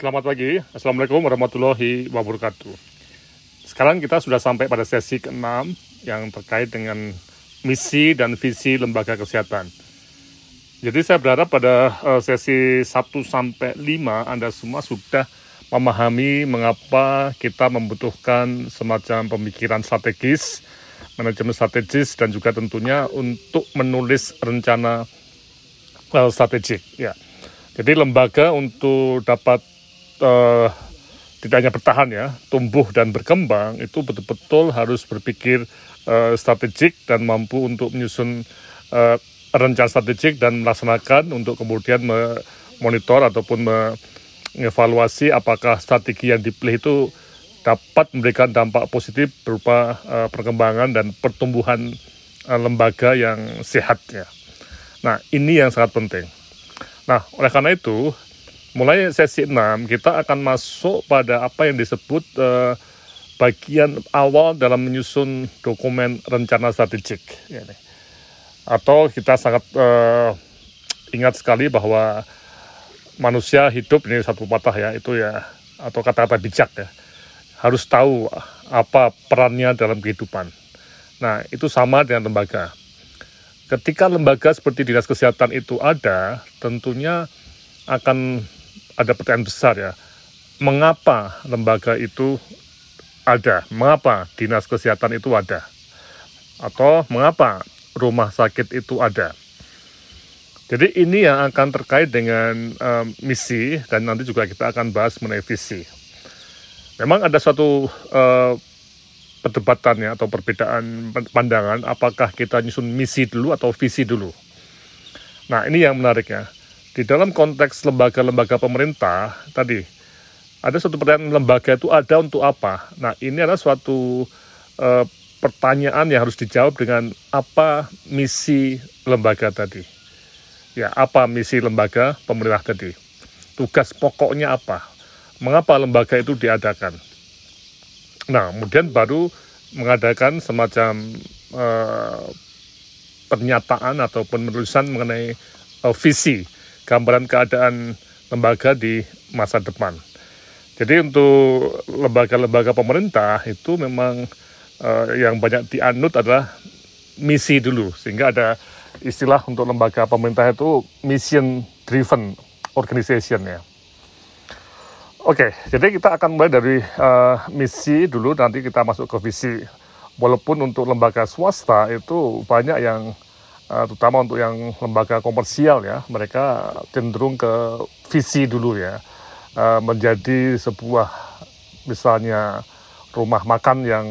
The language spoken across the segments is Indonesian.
Selamat pagi, Assalamualaikum warahmatullahi wabarakatuh. Sekarang kita sudah sampai pada sesi ke-6 yang terkait dengan misi dan visi lembaga kesehatan. Jadi saya berharap pada uh, sesi 1 sampai 5 Anda semua sudah memahami mengapa kita membutuhkan semacam pemikiran strategis, manajemen strategis dan juga tentunya untuk menulis rencana uh, strategik ya. Jadi lembaga untuk dapat uh, tidak hanya bertahan ya, tumbuh dan berkembang itu betul-betul harus berpikir uh, strategik dan mampu untuk menyusun uh, rencana strategik dan melaksanakan untuk kemudian memonitor ataupun mengevaluasi apakah strategi yang dipilih itu dapat memberikan dampak positif berupa uh, perkembangan dan pertumbuhan uh, lembaga yang sehat ya. Nah, ini yang sangat penting. Nah, oleh karena itu mulai sesi 6 kita akan masuk pada apa yang disebut uh, bagian awal dalam menyusun dokumen rencana strategik ya, atau kita sangat uh, ingat sekali bahwa manusia hidup ini satu patah ya itu ya atau kata-kata bijak ya harus tahu apa perannya dalam kehidupan. Nah itu sama dengan lembaga. Ketika lembaga seperti dinas kesehatan itu ada, tentunya akan ada pertanyaan besar ya. Mengapa lembaga itu ada? Mengapa dinas kesehatan itu ada? Atau mengapa rumah sakit itu ada? Jadi ini yang akan terkait dengan um, misi dan nanti juga kita akan bahas mengenai visi. Memang ada suatu uh, perdebatan ya atau perbedaan pandangan apakah kita nyusun misi dulu atau visi dulu. Nah ini yang menarik ya di dalam konteks lembaga-lembaga pemerintah tadi ada suatu pertanyaan lembaga itu ada untuk apa? Nah ini adalah suatu uh, pertanyaan yang harus dijawab dengan apa misi lembaga tadi. Ya apa misi lembaga pemerintah tadi? Tugas pokoknya apa? Mengapa lembaga itu diadakan? Nah kemudian baru mengadakan semacam uh, pernyataan ataupun penulisan mengenai uh, visi gambaran keadaan lembaga di masa depan. Jadi untuk lembaga-lembaga pemerintah itu memang uh, yang banyak dianut adalah misi dulu, sehingga ada istilah untuk lembaga pemerintah itu mission driven organization ya. Oke, jadi kita akan mulai dari uh, misi dulu, nanti kita masuk ke visi. Walaupun untuk lembaga swasta itu banyak yang uh, terutama untuk yang lembaga komersial ya, mereka cenderung ke visi dulu ya, uh, menjadi sebuah misalnya rumah makan yang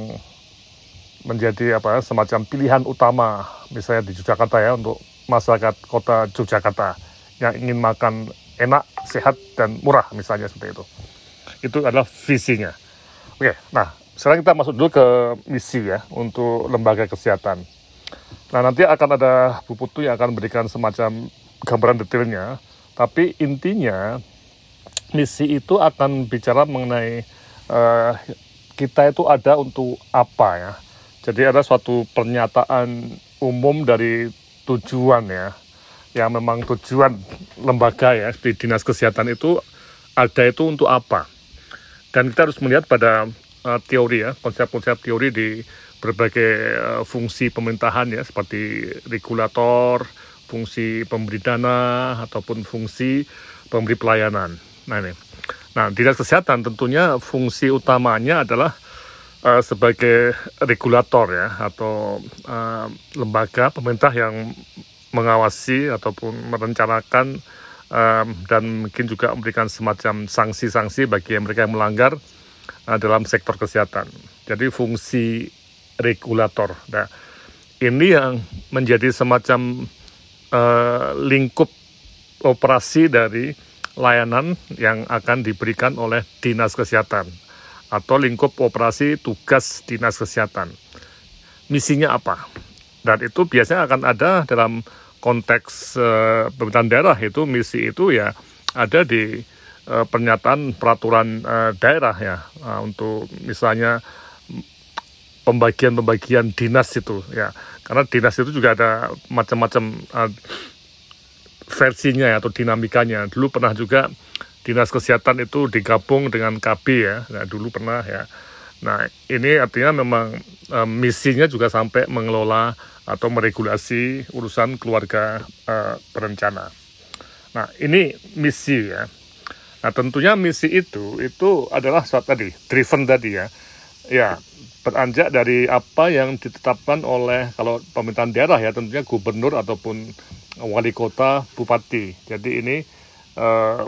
menjadi apa semacam pilihan utama misalnya di Yogyakarta ya untuk masyarakat kota Yogyakarta yang ingin makan enak, sehat dan murah misalnya seperti itu. Itu adalah visinya. Oke, nah sekarang kita masuk dulu ke misi ya untuk lembaga kesehatan. Nah nanti akan ada Bu Putu yang akan memberikan semacam gambaran detailnya, tapi intinya misi itu akan bicara mengenai uh, kita itu ada untuk apa ya. Jadi ada suatu pernyataan umum dari tujuan ya, yang memang tujuan lembaga ya di dinas kesehatan itu ada itu untuk apa. Dan kita harus melihat pada uh, teori ya, konsep-konsep teori di berbagai uh, fungsi pemerintahan ya seperti regulator, fungsi pemberi dana ataupun fungsi pemberi pelayanan. Nah ini. Nah, dinas kesehatan tentunya fungsi utamanya adalah uh, sebagai regulator ya atau uh, lembaga pemerintah yang mengawasi ataupun merencanakan um, dan mungkin juga memberikan semacam sanksi-sanksi bagi mereka yang melanggar dalam sektor kesehatan. Jadi fungsi regulator. Nah, ini yang menjadi semacam uh, lingkup operasi dari layanan yang akan diberikan oleh dinas kesehatan atau lingkup operasi tugas dinas kesehatan. Misinya apa? Dan itu biasanya akan ada dalam konteks uh, pemerintahan daerah itu misi itu ya ada di uh, pernyataan peraturan uh, daerah ya uh, untuk misalnya pembagian-pembagian dinas itu ya karena dinas itu juga ada macam-macam uh, versinya ya, atau dinamikanya dulu pernah juga dinas kesehatan itu digabung dengan KB ya. Nah, dulu pernah ya. Nah, ini artinya memang misinya juga sampai mengelola atau meregulasi urusan keluarga e, berencana. Nah, ini misi ya. Nah, tentunya misi itu itu adalah saat tadi driven tadi ya. Ya, beranjak dari apa yang ditetapkan oleh kalau pemerintahan daerah ya tentunya gubernur ataupun wali kota, bupati. Jadi ini uh,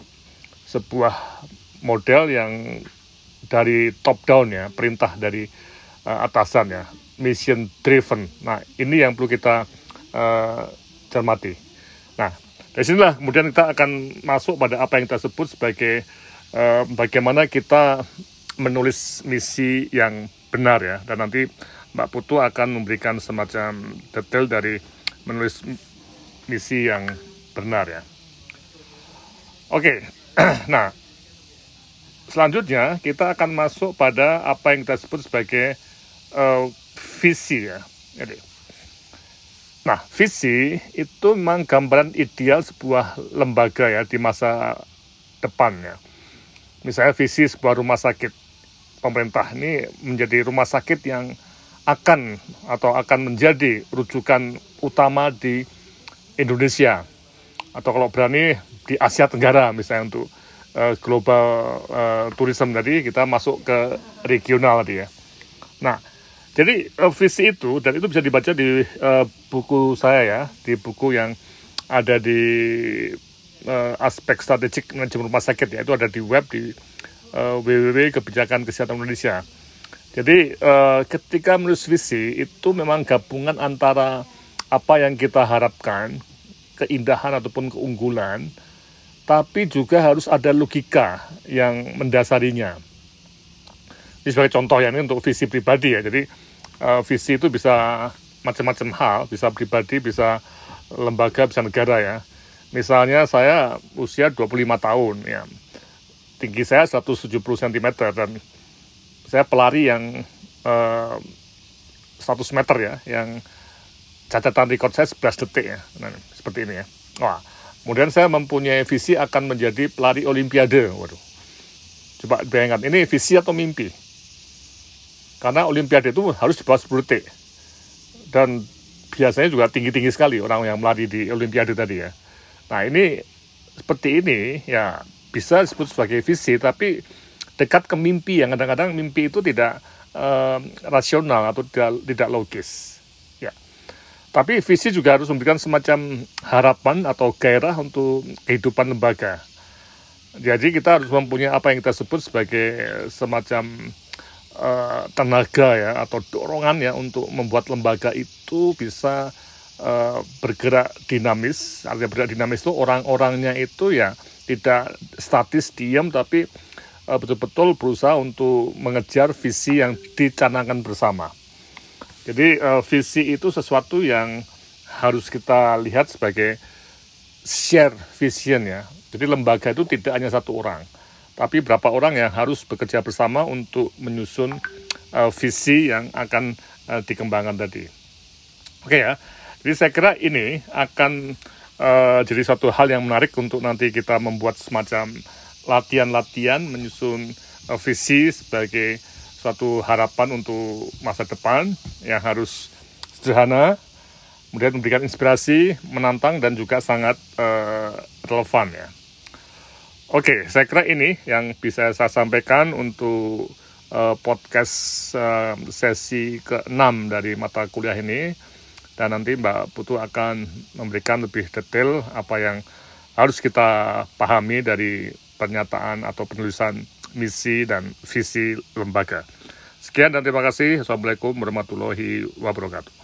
sebuah model yang dari top down ya, perintah dari uh, atasan ya, mission driven. Nah, ini yang perlu kita uh, cermati. Nah, dari sinilah kemudian kita akan masuk pada apa yang kita sebut sebagai uh, bagaimana kita menulis misi yang benar ya. Dan nanti Mbak Putu akan memberikan semacam detail dari menulis misi yang benar ya. Oke, nah selanjutnya kita akan masuk pada apa yang kita sebut sebagai uh, visi ya. Jadi, Nah, visi itu memang gambaran ideal sebuah lembaga ya di masa depan ya. Misalnya visi sebuah rumah sakit pemerintah ini menjadi rumah sakit yang akan atau akan menjadi rujukan utama di Indonesia atau kalau berani di Asia Tenggara misalnya untuk uh, global uh, tourism tadi kita masuk ke regional tadi ya. Nah, jadi uh, visi itu dan itu bisa dibaca di uh, buku saya ya, di buku yang ada di uh, aspek strategik manajemen rumah sakit ya, itu ada di web di uh, www kebijakan kesehatan Indonesia. Jadi uh, ketika menulis visi itu memang gabungan antara apa yang kita harapkan, keindahan ataupun keunggulan, tapi juga harus ada logika yang mendasarinya ini sebagai contoh ya ini untuk visi pribadi ya. Jadi uh, visi itu bisa macam-macam hal, bisa pribadi, bisa lembaga, bisa negara ya. Misalnya saya usia 25 tahun ya. Tinggi saya 170 cm dan saya pelari yang uh, eh, 100 meter ya, yang catatan rekor saya 11 detik ya. Nah, seperti ini ya. Wah, kemudian saya mempunyai visi akan menjadi pelari olimpiade. Waduh. Coba bayangkan, ini visi atau mimpi? Karena Olimpiade itu harus di bawah 10 detik. Dan biasanya juga tinggi-tinggi sekali orang yang melari di Olimpiade tadi ya. Nah ini seperti ini ya bisa disebut sebagai visi, tapi dekat ke mimpi yang kadang-kadang mimpi itu tidak uh, rasional atau tidak, tidak logis. Ya. Tapi visi juga harus memberikan semacam harapan atau gairah untuk kehidupan lembaga. Jadi kita harus mempunyai apa yang kita sebut sebagai semacam uh, tenaga ya atau dorongan ya untuk membuat lembaga itu bisa uh, bergerak dinamis. Artinya bergerak dinamis itu orang-orangnya itu ya tidak statis diam tapi uh, betul-betul berusaha untuk mengejar visi yang dicanangkan bersama. Jadi uh, visi itu sesuatu yang harus kita lihat sebagai share vision ya. Jadi lembaga itu tidak hanya satu orang tapi berapa orang yang harus bekerja bersama untuk menyusun uh, visi yang akan uh, dikembangkan tadi. Oke okay ya, jadi saya kira ini akan uh, jadi suatu hal yang menarik untuk nanti kita membuat semacam latihan-latihan menyusun uh, visi sebagai suatu harapan untuk masa depan yang harus sederhana, kemudian memberikan inspirasi, menantang dan juga sangat uh, relevan ya. Oke, saya kira ini yang bisa saya sampaikan untuk uh, podcast uh, sesi ke-6 dari mata kuliah ini. Dan nanti Mbak Putu akan memberikan lebih detail apa yang harus kita pahami dari pernyataan atau penulisan misi dan visi lembaga. Sekian dan terima kasih. Assalamualaikum warahmatullahi wabarakatuh.